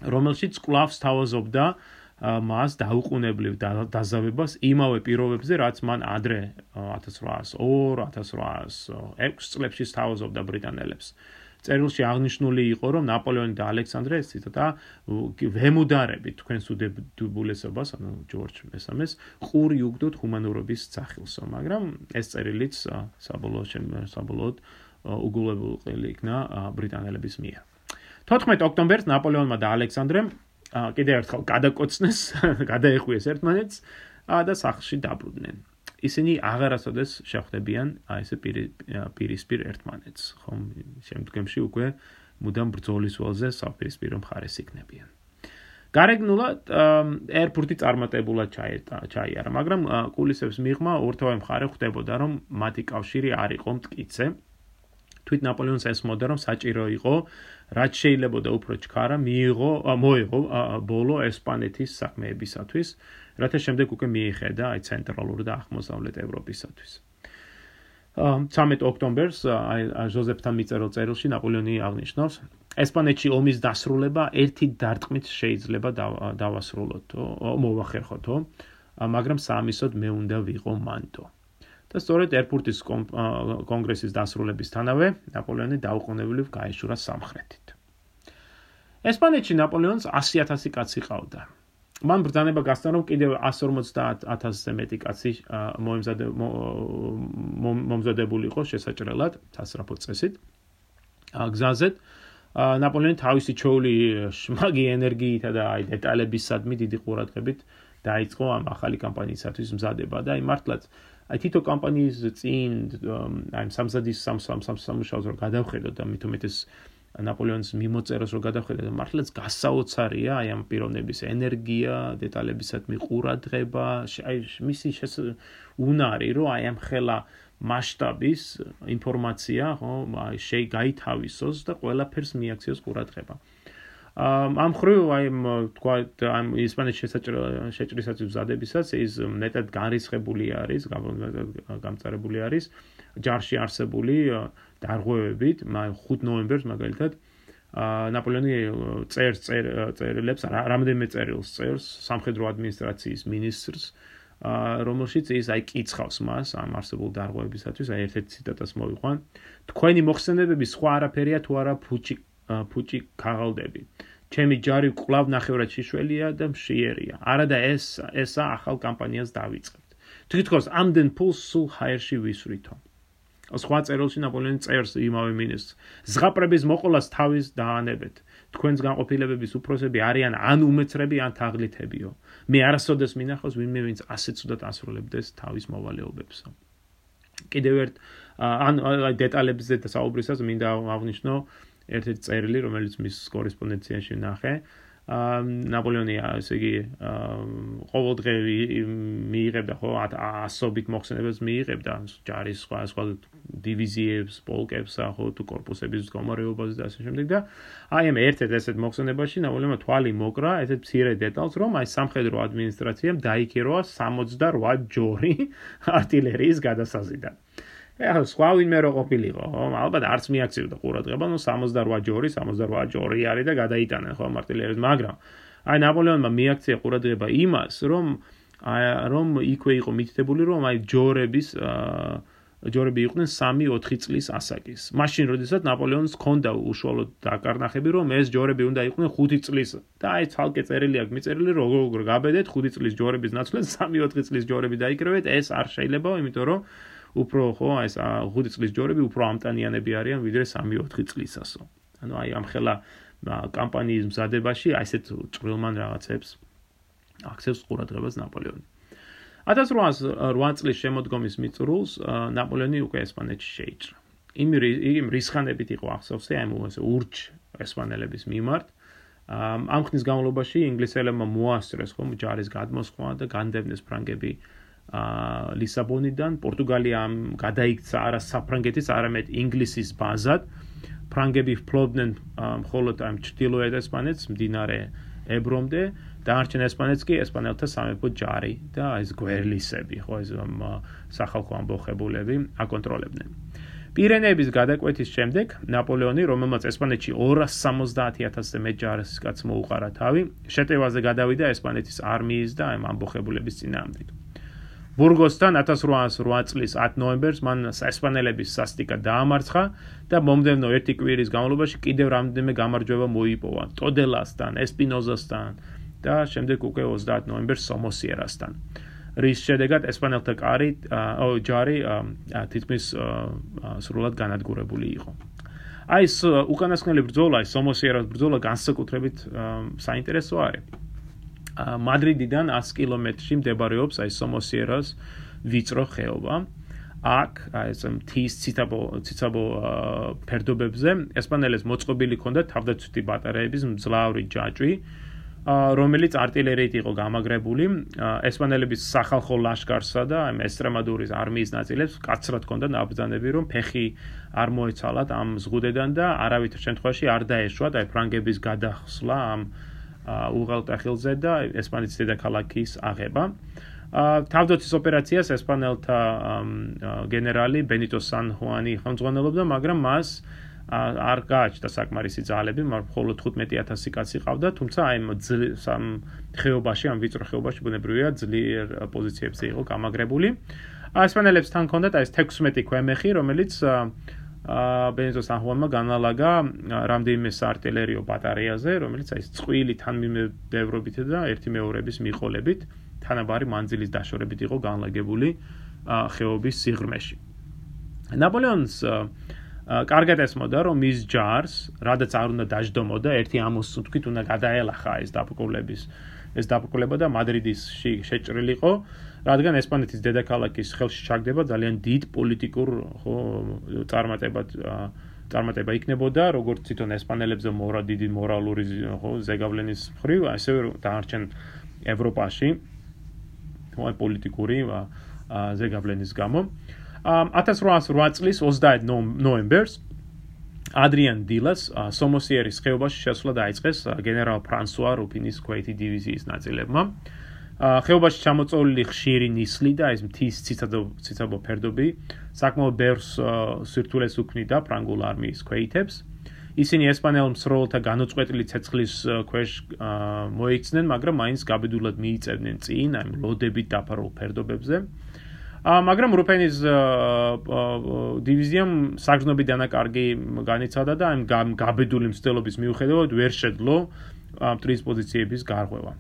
რომელშიც კვლავ სთავაზობდა აა მას დაუყუნებლივ დაზავებას იმავე პირობებზე, რაც მან ადრე 1802-1806 წლებში სთავაზობდა ბრიტანელებს. წერილში აღნიშნული იყო, რომ ნაპოლეონი და ალექსანდრე ციტატა ვემუდარებით თქვენს უდაბულესობას, ანუ ჯორჯ მესამეს, ყური უგდოთ ჰუმანურობის სახილსო, მაგრამ ეს წერილიც საბოლოოდ საბოლოოდ უგულებულყელი იქნა ბრიტანელების მიერ. 14 ოქტომბერს ნაპოლეონმა და ალექსანდრემ კიდევ ერთხელ გადაკოცნეს, გადაეხვიეს ერთმანეთს და სახში დაბრუნდნენ. ისინი აღარასოდეს შეხვდებიან აი ესე პირისპირ ერთმანეთს, ხომ შემდგომში უკვე მუდამ ბრძოლის ველზე საპირისპირო მხარეს იქნებიან. გარეგნულად ერფურტი წარმატებულად ჩაიარა, მაგრამ კულისებს მიღმა ორთავე მხარე ხვდებოდა, რომ მათი კავშირი არ იყო მткиცე თვით ნაპოლეონს ესმოდა, რომ საჭირო იყო რაც შეიძლება და უფრო ჩქარა მიიღო მოიღო ბოლო ესპანეთის საქმეებისათვის რათა შემდეგ უკვე მიიხედა აი ცენტრალურ და აღმოსავლეთ ევროპისათვის. 13 ოქტომბერს აი ჟოზეფთან მიწერილ წერილში ნაპოლეონი აღნიშნავს ესპანეთში ომის დასრულება ერთი დარტყმით შეიძლება დავასრულოთ მოვახერხოთო მაგრამ სამისოდ მე უნდა ვიყო მანტო და სწორედ ერფურტის კონგრესის დასრულებისთანავე ნაპოლეონი დაუყოვნებლივ გაეშურა სამხრეთით. ესპანეთში ნაპოლეონს 100.000 კაცი ყავდა. მან ბრძანება გასცა რომ კიდევ 150.000-ზე მეტი კაცი მოემზადე მომზადებული იყო შესაჭრელად სასრაფო წესით. გზაზეთ ნაპოლეონი თავისი ჩოული შმაგი ენერგიითა და აი დეტალებისადმი დიდი ყურადღებით დაიწყო ამ ახალი კამპანიისათვის მზადება და აი მართლაც აი თითო კამპანიის წინ აი სამზადის სამსამუშაოს რო გადავხედოთ და მithumetes ნაპოლეონის მიმოწერას რო გადავხედოთ მართლაც გასაოცარია აი ამ პიროვნების ენერგია, დეტალებისადმი ყურადღება, აი მისი უნარი რო აი ამ ხელა მასშტაბის ინფორმაცია ხო აი შეი გაითავისოს და ყველაფერს მიაქციოს ყურადღება. ამ ხრივ აი თქვა ამ ისპანეთის შეჭრისაცი ვზადებისაც ის მეტად განრისხებული არის, გამწარებული არის ჯარში არსებული დარღვევებით, 5 ნოემბერს მაგალითად ნაპოლეონი წერს წერილებს, რამდენიმე წერილს წერს სამხედრო ადმინისტრაციის ministrs რომელშიც ის აი კიცხავს მას ამ არსებულ დარღვევებისათვის, აი ერთ-ერთ ციტატას მოვიყვან. თქვენი მოხსენებები სხვა არაფერია თუ არა ფუჭი ფუჭი ქაღალდები. ჩემი ჯარი კლავ ნახევრად შიშველია და მშიერია. არადა ეს ესა ახალ კამპანიას დავიწყებთ. თვითონ ამდენ ფულს სულ ჰაერში ვისვრითო. სხვა წერილში ნაპოლეონი წერს იმავე მინისტრს. ზღაპრების მოყოლას თავის დაანებეთ. თქვენს განყოფილებების უფროსები არიან ან უმეცრები, ან თაღლითებიო. მე არასოდეს მინახავს ვინმე ვინც ასე ცუდად ასრულებდეს თავის მოვალეობებს. კიდევ ერთ ან დეტალებზე და საუბრისას მინდა აღნიშნო ერთ-ერთი წერილი, რომელიც მის კორესპონდენციაში ნახე. აა ნაპოლეონი, ესე იგი, ყოველდღე მიიღებდა ხო 100-ობით მოხსენებებს მიიღებდა ჯარის სხვა სხვა დივიზიებს, პოლკებს, ხო თუ корпуსების გამარეობაზე და ასე შემდეგ და აი ამ ერთ-ერთ ესეთ მოხსენებაში ნაპოლეონმა თვალი მოკრა ესეთ მცირე დეტალს, რომ აი სამხედრო ადმინისტრაციამ დაიქირო 68 ჯორი артиლერიის გადასაზიდან. აა ეხლა სხვა ვინმე რო ყოფილიყო, ხო? ალბათ არც მიაქცევდა ყურადღება, ნუ 68 ჯორი, 68 ჯორი არის და გადაიტანენ ხო მარტილერებს, მაგრამ აი ნაპოლეონმა მიაქცია ყურადღება იმას, რომ აი რომ იქვე იყო მითითებული, რომ აი ჯორების ჯორები იყვნენ 3-4 წლის ასაკის. მაშინ როდესაც ნაპოლეონს ჰქონდა უშუალოდ დაკარნახები, რომ ეს ჯორები უნდა იყვნენ 5 წლის და აი ცალკე წერილი აქვს მიწერილი, როგორ გაბედეთ 5 წლის ჯორების ნაცვლად 3-4 წლის ჯორები დაიკრევეთ, ეს არ შეიძლება, იმიტომ რომ უფრო ხო ეს 5 წლის ჯორები უფრო ამტანიანები არიან ვიდრე 3-4 წლისასო. ანუ აი ამ ხელა კამპანიის მზადებაში აი ესეთ წვრილმან რაღაცებს აქცევს ყურადღებას ნაპოლეონი. 1808 წლის შემოდგომის მიწურულს ნაპოლეონი უკვე ესპანეთში შეიჭრა. იმ იმ რისხანებით იყო ახსოვსე აი მოასე ურჩ ესპანელების მიმართ. ამ ხნის განმავლობაში ინგლისელებმა მოასწრეს ხომ ჯარის გადმოსხმა და განდევნეს ფრანგები ლისაბონიდან პორტუგალიამ გადაიქცა არა საფრანგეთის, არამედ ინგლისის ბაზად. ფრანგები ფლობდნენ მხოლოდ ამ ჩtildeოეთ ესპანეთს, მდინარე ებრომდე, დაარჩენ ესპანეთს კი ესპანელთა სამეფო ჯარი და ეს გვერლისები, ხო ეს სახალხო ამბოხებულები აკონტროლებდნენ. პირენეების გადაკვეთის შემდეგ ნაპოლეონი, რომელმაც ესპანეთში 270.000-ზე მეტ ჯარისკაცს მოუყარა თავი, შეტევაზე გადავიდა ესპანეთის არმიის და ამ ამბოხებულების წინააღმდეგ. ბურგოსთან 1808 წლის 10 ნოემბერს მან ესპანელების სასტიკად დაამარცხა და მომდევნო ერთი კვირის განმავლობაში კიდევ რამდენიმე გამარჯვება მოიპოვა ტოდელასთან, ესპინოზასთან და შემდეგ უკვე 30 ნოემბერს სომოსიერასთან. რის შედეგად ესპანელთა კარი, ო ჯარი თითქმის სრულად განადგურებული იყო. აი ეს უკანასკნელი ბრძოლა, სომოსიერას ბრძოლა განსაკუთრებით საინტერესო არის. მადრიდიდან 100 კილომეტრში მდებარეობს აი სომოსიერას ვიწრო ხეობა. აქ ეს მთის ციცაბო ციცაბო ფერდობებზე ესპანელებს მოწყობილი ჰქონდა თავდაცვითი ბატარეების მძლავრი ჯაჭვი რომელიც артиლერიით იყო გამაგრებული ესპანელების სახალხო ლაშქარსა და ამ ესტრემადურის არმიის ნაწილებს კაცრად ჰქონდა ნაბრძანები რომ ფეხი არ მოეცალათ ამ ზღუდებიდან და არავითარ შემთხვევაში არ დაეშვათ აი ფრანგების გადახსლა ამ უღელტეხილზე და ესპანეთის დედაქალაქის აღება. თავდაცვის ოპერაციას ესპანელთა გენერალი ბენიტო სან ხუანი ხელმძღვანელობდა, მაგრამ მას არ გააჩნდა საკმარისი ძალები, მხოლოდ 15000 კაცი ყავდა, თუმცა აი სამ ხეობაში, ამ ვიწრო ხეობაში ბუნებრივია ძლიერ პოზიციებზე იყო გამაგრებული. ესპანელებს თან ჰქონდათ აი ეს 16 ქვემეხი, რომელიც ბენზო სანხუანმა განალაგა რამდენიმე საარტილერიო ბატარეაზე, რომელიც აი წყვილი თანმიმდევრობით და ერთი მეორების მიყოლებით თანაბარი მანძილის დაშორებით იყო განლაგებული ხეობის სიღრმეში. ნაპოლეონს კარგად ესმოდა, რომ მის ჯარს, რადგან არ უნდა დაждდომოდა, ერთი ამოს თვით უნდა გადაელახა ეს დაპყრობლების ეს დაპყრობა და მადრიდისში შეჭრილიყო. რადგან ესპანეთის დედაქალაქის ხელში ჩაგდება ძალიან დიდ პოლიტიკურ ხო წარმატებად წარმატება იქნებოდა როგორც თვითონ ესპანელებზე მორა დიდი მორალური ხო ზეგავლენის მხრივ ასევე დაარჩენ ევროპაში ხო პოლიტიკური ზეგავლენის გამო 1808 წლის 30 ნოემბერს ადრიან დილას სომოსიერის ხეობაში შესვლა დაიწყეს გენერალ ფრანსუა რუფინის ქვეითი დივიზიის ნაწილებმა ხეობაში ჩამოწოლილი ხშირი ნისლი და ეს მთის ციცაბო ციცაბო ფერდობი საკმაოდ ბევრს სირთულეს უქმნიდა ფრანგულ არმიის ქვეითებს. ისინი ესპანელ მსროლთა განუწყვეტლი ცეცხლის ქვეშ მოიქცნენ, მაგრამ მაინც გაბედულად მიიწევდნენ წინ აი ლოდებით დაფარულ ფერდობებზე. ა მაგრამ რუფენის დივიზიამ საგზნობი დანაკარგი განიცადა და აი გაბედული მცდელობის მიუხედავად ვერ შეძლო მტრის პოზიციების გარღვევა.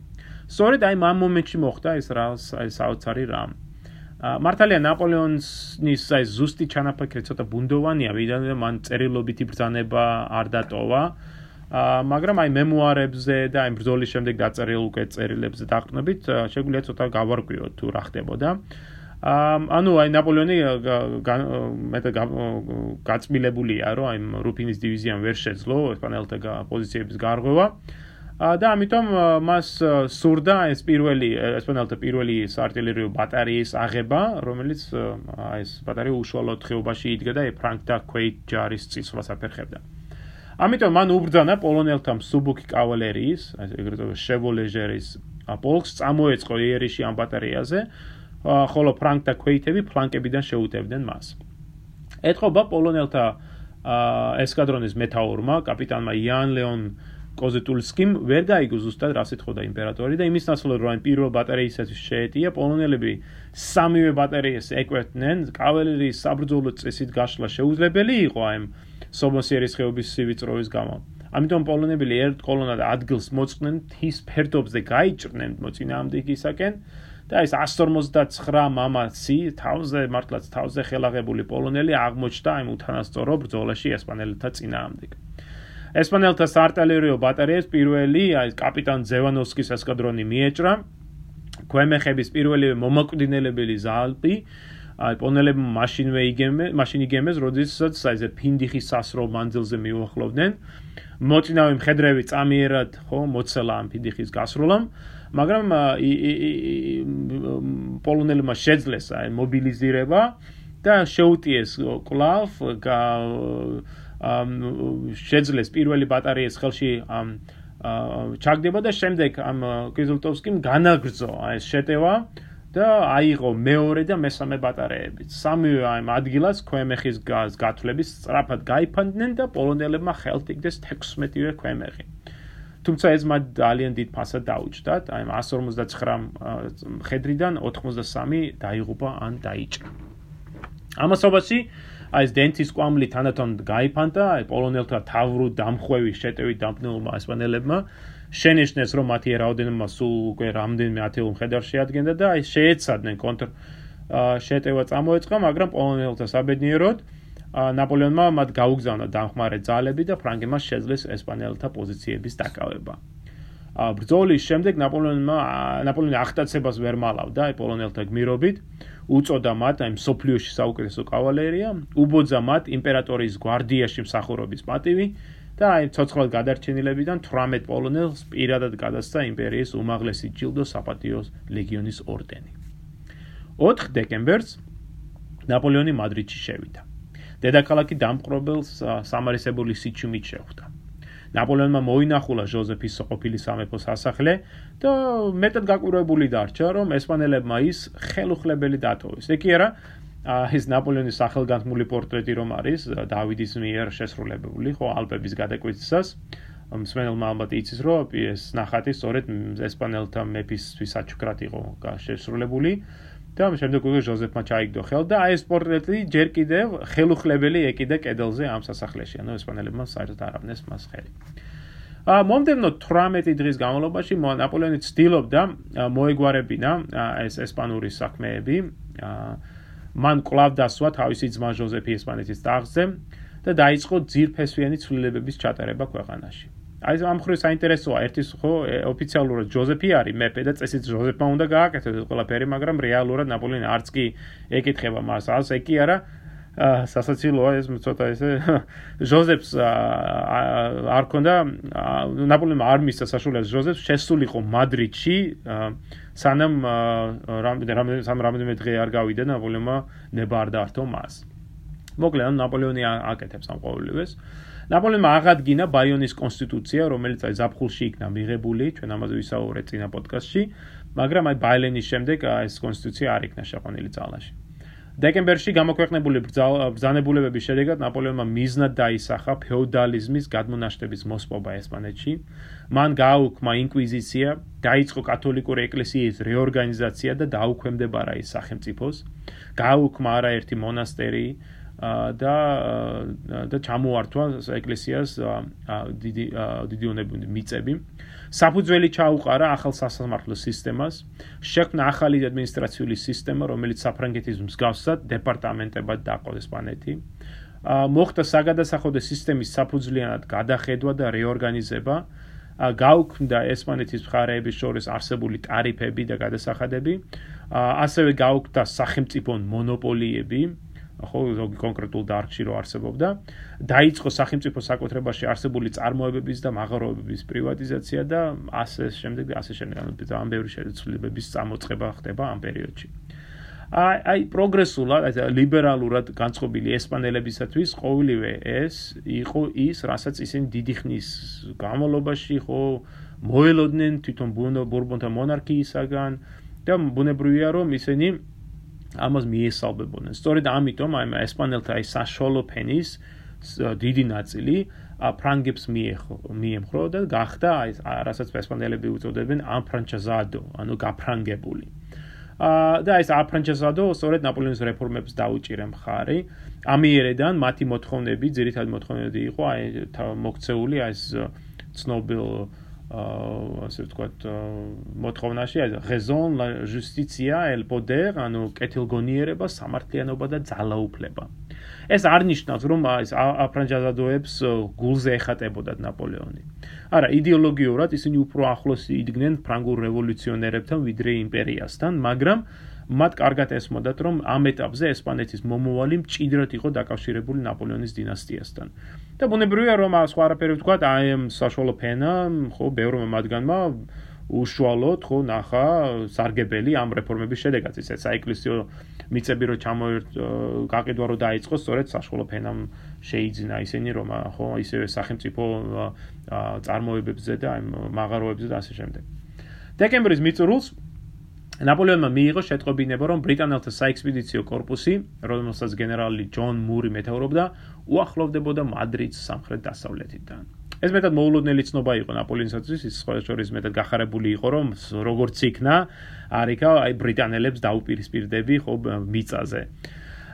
სწორედ აი ამ მომენტში მოხდა ეს რა ეს საოცარი რამ. მართალია ნაპოლეონის აი ზუსტი ჩანაფიქრი ცოტა ბუნდოვანია, ვიდრე მან წერილობითი ბრძანება არ დატოვა. აა მაგრამ აი მემუარებზე და აი ბრძოლის შემდეგ დაწერილ უკვე წერილებზე დაყნობით შეგვიძლია ცოტა გავარკვიოთ თუ რა ხდებოდა. ანუ აი ნაპოლეონი მეტად გაწმილებულია, რომ აი რუფინის დივიზიამ ვერ შეძლო ესპანელთა პოზიციების გარღვევა. და ამიტომ მას სურდა ეს პირველი ესპანელთა პირველი საარტილერიო ბატარეის აღება, რომელიც აი ეს ბატარეა უშუალოდ ხეობაში იდგა და ფრანკთა ქვეით ჯარის წისვლას აფერხებდა. ამიტომ მან უბრძანა პოლონელთა მსუბუქი კავალერიის, ეგრეთ წოდებული შევოლეჟერის პოლკს წამოეწყო იერიში ამ ბატარეაზე, ხოლო ფრანკთა ქვეითები ფლანკებიდან შეუტევდნენ მას. ეთყობა პოლონელთა ესკადრონის მეტაურმა, კაპიტანმა იან ლეონ კოზეტულსკიმ ვერ გაიგო ზუსტად რა სიტყოდა იმპერატორი და იმის ნაცვლად რომ პირველ ბატარეისათვის შეეტია პოლონელები სამივე ბატარეის ეკვეთნენ კავალერიის საბრძოლო წესით გაშლა შეუძლებელი იყო აი სომოსიერის ხეობის სივიწროვის გამო ამიტომ პოლონელები ერთ კოლონად ადგილს მოწყდნენ თის ფერდობზე გაიჭრნენ მოწინააღმდეგისაკენ და ეს 159 მამაცი თავზე მართლაც თავზე ხელაღებული პოლონელი აღმოჩნდა აი უთანასწორო ბრძოლაში ესპანელთა წინააღმდეგ. ესპანელთა საარტილერიო ბატარეის პირველი აი კაპიტან ზევანოვსკის ესკადრონი მიეჭრა. ქვემეხების პირველი მომაკვდინელებელი ზალპი აი პონელებმა მაშინვე იგემე მაშინ იგემეს როდესაც აი ეს ფინდიხის სასროლ მანძილზე მიუახლოვდნენ. მოწინავე მხედრები წამიერად ხო მოცელა ამ ფინდიხის გასროლამ მაგრამ პოლონელებმა შეძლეს აი მობილიზირება და შეუტიეს კლავ შეძლეს პირველი ბატარეის ხელში ჩაგდება და შემდეგ ამ კიზლტოვსკიმ განაგრძო ეს შეტევა და აიღო მეორე და მესამე ბატარეები. სამივე ამ ადგილას ქვემეხის გაზ გათვლების სწრაფად გაიფანდნენ და პოლონელებმა ხელთ იგდეს 16-ვე ქვემეხი. თუმცა ეს მათ ძალიან დიდ ფასად დაუჭდათ, აი 159 ხედრიდან 83 დაიღუპა ან დაიჭრა. ამასობაში აი ეს დენთის კვამლი თანდათან გაიფანტა, აი პოლონელთა თავრუ დამხვევი შეტევით დამფნელმა ესპანელებმა შენიშნეს რომ მათი რაოდენობა სულ უკვე რამდენიმე ათეულ მხედარს შეადგენდა და აი შეეცადნენ კონტრ შეტევა წამოეწყა, მაგრამ პოლონელთა საბედნიეროდ ნაპოლეონმა მათ გაუგზავნა დამხმარე ძალები და ფრანგებმა შეძლეს ესპანელთა პოზიციების დაკავება. ა ბრძოლის შემდეგ ნაპოლეონმა ნაპოლეონი ახტაცებას ვერ მალავდა აი პოლონელთა გმირობით უწოდა მათ აი სოფლიოში საუკეთესო კავალერია, უბოძა მათ იმპერატორის გვარდიაში მსახურობის პატივი და აი ცოცხლად გადარჩენილებიდან 18 პოლონელს პირადად გადასცა იმპერიის უმაღლესი ჯილდო საპატიოს ლეგიონის ორდენი. 4 დეკემბერს ნაპოლეონი მადრიდში შევიდა. დედაქალაქი დამპყრობელს სამარისებული სიჩუმით შეხვდა. ნაპოლეონმა მოინახულა ჟოზეფის ყოფილი სამეფოს ასახლე და მეტად გაკვირვებული დარჩა, რომ ესპანელებმა ის ხელუხლებელი დატოვეს. ეგ არა, ეს ნაპოლეონის სახელგანთმული პორტრეტი რომ არის დავიდის მიერ შესრულებული, ხო, ალპების გადაკვეთისას. მსმენელმა ალბათ იცის, რომ ეს ნახატი სწორედ ესპანელთა მეფისთვის საჩუქრად იყო შესრულებული. და ამ შემდეგ უკვე ჟოზეფმა ჩაიგდო ხელ და აი ეს პორტრეტი ჯერ კიდევ ხელუხლებელი ეკიდა კედელზე ამ სასახლეში, ანუ ესპანელებმა საერთოდ არ აბნეს მას ხელი. ა მომდენო 18 დღის განმავლობაში ნაპოლეონი ცდილობდა მოეგوارებინა ეს ესპანური საქმეები. მან კვლავ დასვა თავისი ძმა ჟოზეფი ესპანეთის ტახტზე და დაიწყო ძირფესვიანი ცვლილებების ჩატარება ქვეყანაში. აი ამ ხრი საინტერესოა. ერთის ხო ოფიციალურად ჯოზეფი არის. მეფე და წესით ჯოზეფმა უნდა გააკეთოს ეს ყველაფერი მაგრამ რეალურად ნაპოლეონი არც კი ეკითხება მას. ალს ეკი არა სასაცილოა ეს ცოტა ესე ჯოზეფს არ ქონდა ნაპოლეონმა არ მისცა საშუალებას. ჯოზეფს შესულიყო მადრიდში სანამ რამდენი რამდენი დღე არ გავიდა ნაპოლეონმა ნება არ დაართო მას. მოკლედ ნაპოლეონი აკეთებს ამ ყოველივეს ნაპოლეონმა აღადგინა ბაიონის კონსტიტუცია, რომელიც აი ზაფხულში იქნა მიღებული, ჩვენ ამაზე ვისაუბრეთ წინა პოდკასტში, მაგრამ აი ბაილენის შემდეგ ეს კონსტიტუცია არ იქნა შეყვანილი ძალაში. დეკემბერში გამოქვეყნებული ბრძანებულებების შედეგად ნაპოლეონმა მიზნად დაისახა ფეოდალიზმის გადმონაშთების მოსპობა ესპანეთში. მან გააუქმა ინკვიზიცია, დაიწყო კათოლიკური ეკლესიის რეორგანიზაცია და დაუქვემდებარა ის სახელმწიფოს. გააუქმა არაერთი მონასტერი, და და ჩამოართვა ეკლესიას დიდი დიდი უნები მიწები. საფუძველი ჩაუყარა ახალ სასამართლო სისტემას, შექმნა ახალი ადმინისტრაციული სისტემა, რომელიც საფრანგეთის მსგავსად დეპარტამენტებად დაყო ესპანეთი. მოხდა საგადასახადო სისტემის საფუძვლიანად გადახედვა და რეორგანიზება. გაუქმდა ესპანეთის მხარეების შორის არსებული ტარიფები და გადასახადები. ასევე გაუქმდა სახელმწიფო მონოპოლიები. ხო, ზოგი კონკრეტულ დარგში რო არსებობდა, დაიწყო სახელმწიფო საკუთრებაში არსებული წარმოებების და მაღაროებების პრივატიზაცია და ასე შემდეგ, ასე შემდეგ, ამ ბევრი შეცვლილებების წამოწყება ხდება ამ პერიოდში. აი აი პროგრესულად, აი ლიბერალურად განწყობილი ესპანელებისათვის ყოველივე ეს იყო ის, რასაც ისინი დიდი ხნის განმავლობაში ხო მოელოდნენ თვითონ ბურბონთა მონარქიისაგან და ბუნებრივია რომ ისინი ამას მიესალბებოდნენ. სწორედ ამიტომ აი ესპანელთა აი საშუალო ფენის დიდი ნაწილი ფრანგებს მიეხო მიემხრო და გახდა აი რასაც ესპანელები უწოდებენ ამფრანჩაზადო, ანუ გაფრანგებული. აა და ეს აფრანჩეზადო სწორედ ნაპოლეონის რეფორმებს დაუჭირე მხარი. ამიერიდან მათი მოთხოვნები, ძირითადად მოთხოვნები იყო აი მოქცეული აი ეს ცნობილ აა ასე ვთქვათ მოთხოვნაში raison la justitia el poder ანუ კეთილგონიერება, სამართლიანობა და ძალაუფლება. ეს არ ნიშნავს რომ ეს აფრანჩეზადოებს გულზე ეხატებოდათ ნაპოლეონი. არა, იდეოლოგიურად ისინი უფრო ახლოს იდგნენ ფრანგულ რევოლუციონერებთან ვიდრე იმპერიასთან, მაგრამ მათ კარგად ესმოდათ, რომ ამ ეტაპზე ესპანეთის მომავალი მჭიდროდ იყო დაკავშირებული ნაპოლეონის დინასტიასთან. და ბუნებრივია რომ სხვა არაფერი ვთქვა, აი ამ საშუალო ფენა, ხო, ბევრმა მათგანმა უშუალოდ ხო ნახა სარგებელი ამ რეფორმების შედეგად ისე საეკლესიო მიწები რო ჩამოერთ გაყიდვა რო დაიწყო სწორედ საშუალო ფენამ შეიძინა ისინი რომ ხო ისევე სახელმწიფო წარმოებებზე და აი მაღაროებზე და ასე შემდეგ დეკემბრის მიწურულს ნაპოლეონმა მიიღო შეტყობინება, რომ ბრიტანელთა საექსპედიციო корпуსი, რომელსაც გენერალი ჯონ მური მეთაურობდა, უახლოვდებოდა მადრიდს სამხრეთ-დასავლეთიდან. ეს მეტად მოულოდნელი ცნობა იყო ნაპოლეონისათვის, ის სხვაშორის მეტად გახარებული იყო, რომ როგორც იქნა, არ იქა აი ბრიტანელებს დაუპირისპირდები ხო მიწაზე.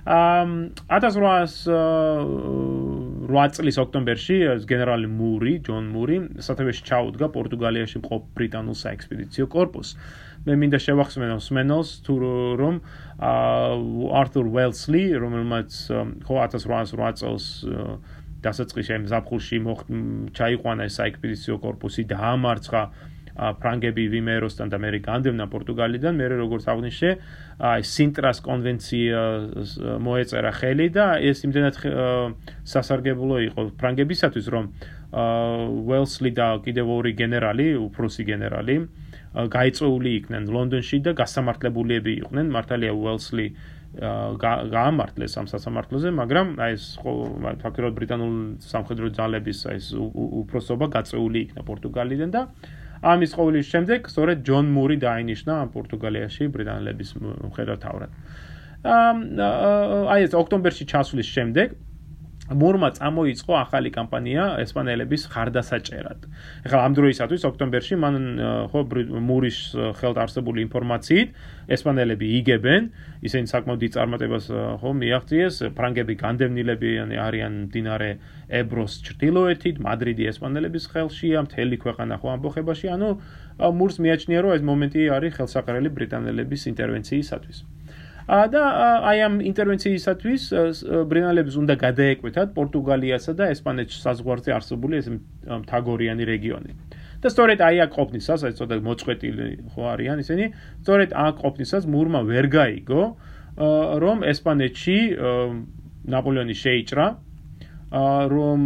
აა 1800 8 წლის ოქტომბერში გენერალი მური, ჯონ მური, სათავეში ჩაუდგა პორტუგალიაში მყოფ ბრიტანულ საექსპედიციო корпуს. მე მინდა შევახსენო სმენელს თუ რომ არტურ უელსლი, რომელმაც ხო 1808 წელს დასაწყისში ამ ზაფხულში ჩაიყვანა საექსპედიციო корпуსი და ამარცხა ფრანგები ვიმეროსთან და მე განდევნა პორტუგალიდან მე როგორც აღნიშნე აი სინტრას კონვენცია მოეწერა ხელი და ეს იმდენად სასარგებლო იყო ფრანგებისათვის რომ ველსლი და კიდევ ორი გენერალი უფროსი გენერალი გაიწეული იქნენ ლონდონში და გასამართლებულიები იყვნენ. მართალია ველსლი გაამართლეს ამ სასამართლოზე, მაგრამ აი ეს ფაქტობრივად ბრიტანულ სამხედრო ძალების აი ეს უფროსობა გაწეული იქნა პორტუგალიდან და ამის ყოვლის შემდეგ სწორედ ჯონ მური დაინიშნა პორტუგალიაში ბრიტანელების მხედართავად. აი ეს ოქტომბერში ჩასვლის შემდეგ მურმა წამოიწყო ახალი კამპანია ესპანელების ხარდასაჭერად. ეხლა ამ დროისათვის ოქტომბერში მან ხო მურის ხელთ არსებული ინფორმაციით ესპანელები იგებენ, ისინი საკმაოდ დიდ წარმატებას ხო მიაღწიეს, ფრანგები განდევნილები არიან დინარე ებროს ჩრდილოეთით, მადრიდი ესპანელების ხელშია, მთელი ქვეყანა ხო ამბოხებაში, ანუ მურს მიაჩნია რომ ეს მომენტი არის ხელსაყრელი ბრიტანელების ინტერვენციისათვის. და აი ამ ინტერვენციისათვის ბრინალებს უნდა გადაეკვეთათ პორტუგალიასა და ესპანეთს საზღვარზე არსებული ეს მთაგორიანი რეგიონი. და სწორედ აი აქ ყოფნისას, აი ცოტა მოწყვეტილი ხო არიან ისინი, სწორედ აქ ყოფნისას მურმა ვერ გაიგო, რომ ესპანეთში ნაპოლეონი შეიჭრა, რომ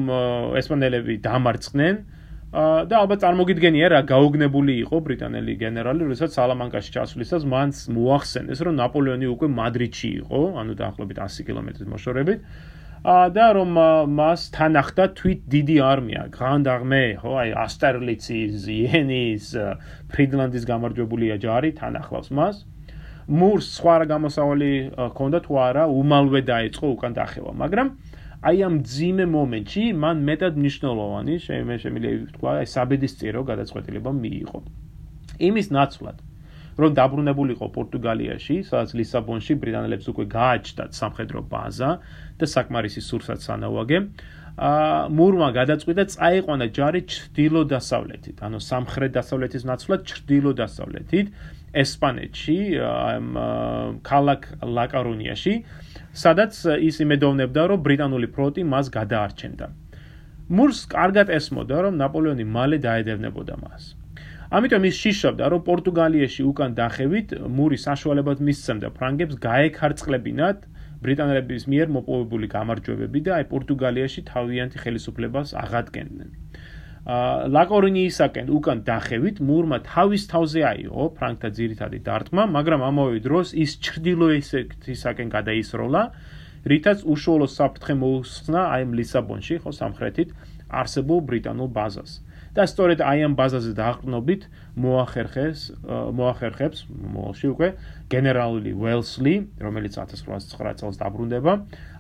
ესპანელები დამარცხნენ და ალბათ წარმოგიდგენია რა გაოგნებული იყო ბრიტანელი გენერალი, როდესაც სალამანკაში ჩასვლისას მან მოახსენეს, რომ ნაპოლეონი უკვე მადრიდში იყო, ანუ დაახლოებით 100 კილომეტრის მოშორებით. და რომ მას თან ახდა თვით დიდი არმია, Armée, ხო, აი ასტერლიცის, იენის, ფრიდლანდის გამარჯვებული ჯარი თან ახლავს მას. მურს სხვა რა გამოსავალი ჰქონდა თუ არა, უმალვე დაიწყო უკან დახევა, მაგრამ აი ამ ძიმე მომენტში მან მეტად მნიშვნელოვანი შემე შემიძლია ვთქვა აი საბედისწერო გადაწყვეტილება მიიღო იმის ნაცვლად რომ დაბრუნებულიყო პორტუგალიაში, სადაც ლისაბონში ბრიტანელებს უკვე გააჩნდათ სამხედრო ბაზა და საკმარისი სურსაც სანაუაგე. ა მურმა გადაწყვიტა წაიყვანა ჯარი ჩრდილო-დასავლეთით, ანუ სამხრეთ-დასავლეთის ნაცვლად ჩრდილო-დასავლეთით, ესპანეთში, ქალაქ ლაკარუნიაში, სადაც ის იმედოვნებდა, რომ ბრიტანული ფრონტი მას გადაარჩენდა. მურს კარგად ესმოდა, რომ ნაპოლეონი მალე დაედევნებოდა მას. ამიტომ ის შიშობდა, რომ პორტუგალიაში უკან დახევით მური საშუალებად მისცემდა ფრანგებს გაექარწყლებინათ ბრიტანელების მიერ მოპოვებული გამარჯვებები და აი პორტუგალიაში თავიანთი ხელისუფლებას აღადგენდნენ. აა ლაკორინიისაკენ უკან დახევით მურმა თავის თავზე აიღო ფრანგთა ძირითადი დარტყმა, მაგრამ ამავე დროს ის ჩრდილოეთისაკენ გადაისროლა რითაც უშუალო საფრთხე მოუსხნა აი ლისაბონში, ხო, სამხრეთით არსებულ ბრიტანულ ბაზას. და სწორედ აი ამ ბაზაზე დააყრდნობით მოახერხეს მოახერხებს მოალში უკვე გენერალი ველსლი, რომელიც 1809 წელს დაბრუნდება.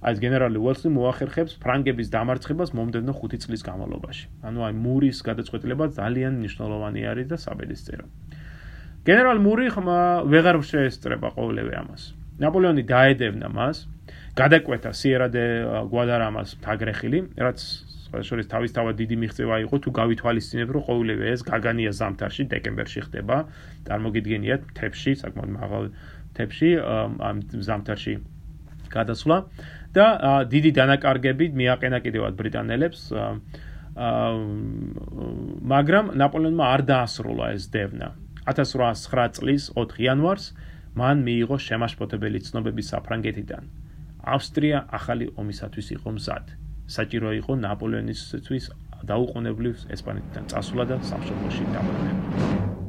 აი ეს გენერალი ველსლი მოახერხებს ფრანგების დამარცხებას მომდევნო 5 წლის განმავლობაში. ანუ აი მურის გადაწყვეტილება ძალიან მნიშვნელოვანი არის და საბედისწერო. გენერალ მური ხმა ვეღარ შეესწრება ყოველივე ამას. ნაპოლეონი დაედევნა მას, გადაკვეთა სიერა დე გვადარამას თაგრეხილი, რაც შესაძლოა თავისთავად დიდი მიღწევა იყო თუ გავითვალისწინებ რომ ყოველივე ეს გაგანია ზამთარში დეკემბერში ხდება. წარმოგიდგენიათ თებში, საკმაოდ მაღალ თებში ამ ზამთარში გადასვლა და დიდი დანაკარგები მიაყენა კიდევაც ბრიტანელებს მაგრამ ნაპოლეონმა არ დაასრულა ეს დევნა 1809 წლის 4 იანვარს მან მიიღო შემაშფოთებელი ცნობები საფრანგეთიდან ავსტრია ახალი ომისათვის იყო მზად. საჭირო იყო ნაპოლეონისთვის დაუყოვნებლივ ესპანეთიდან წასვლა და სამშობლოში დაბრუნება.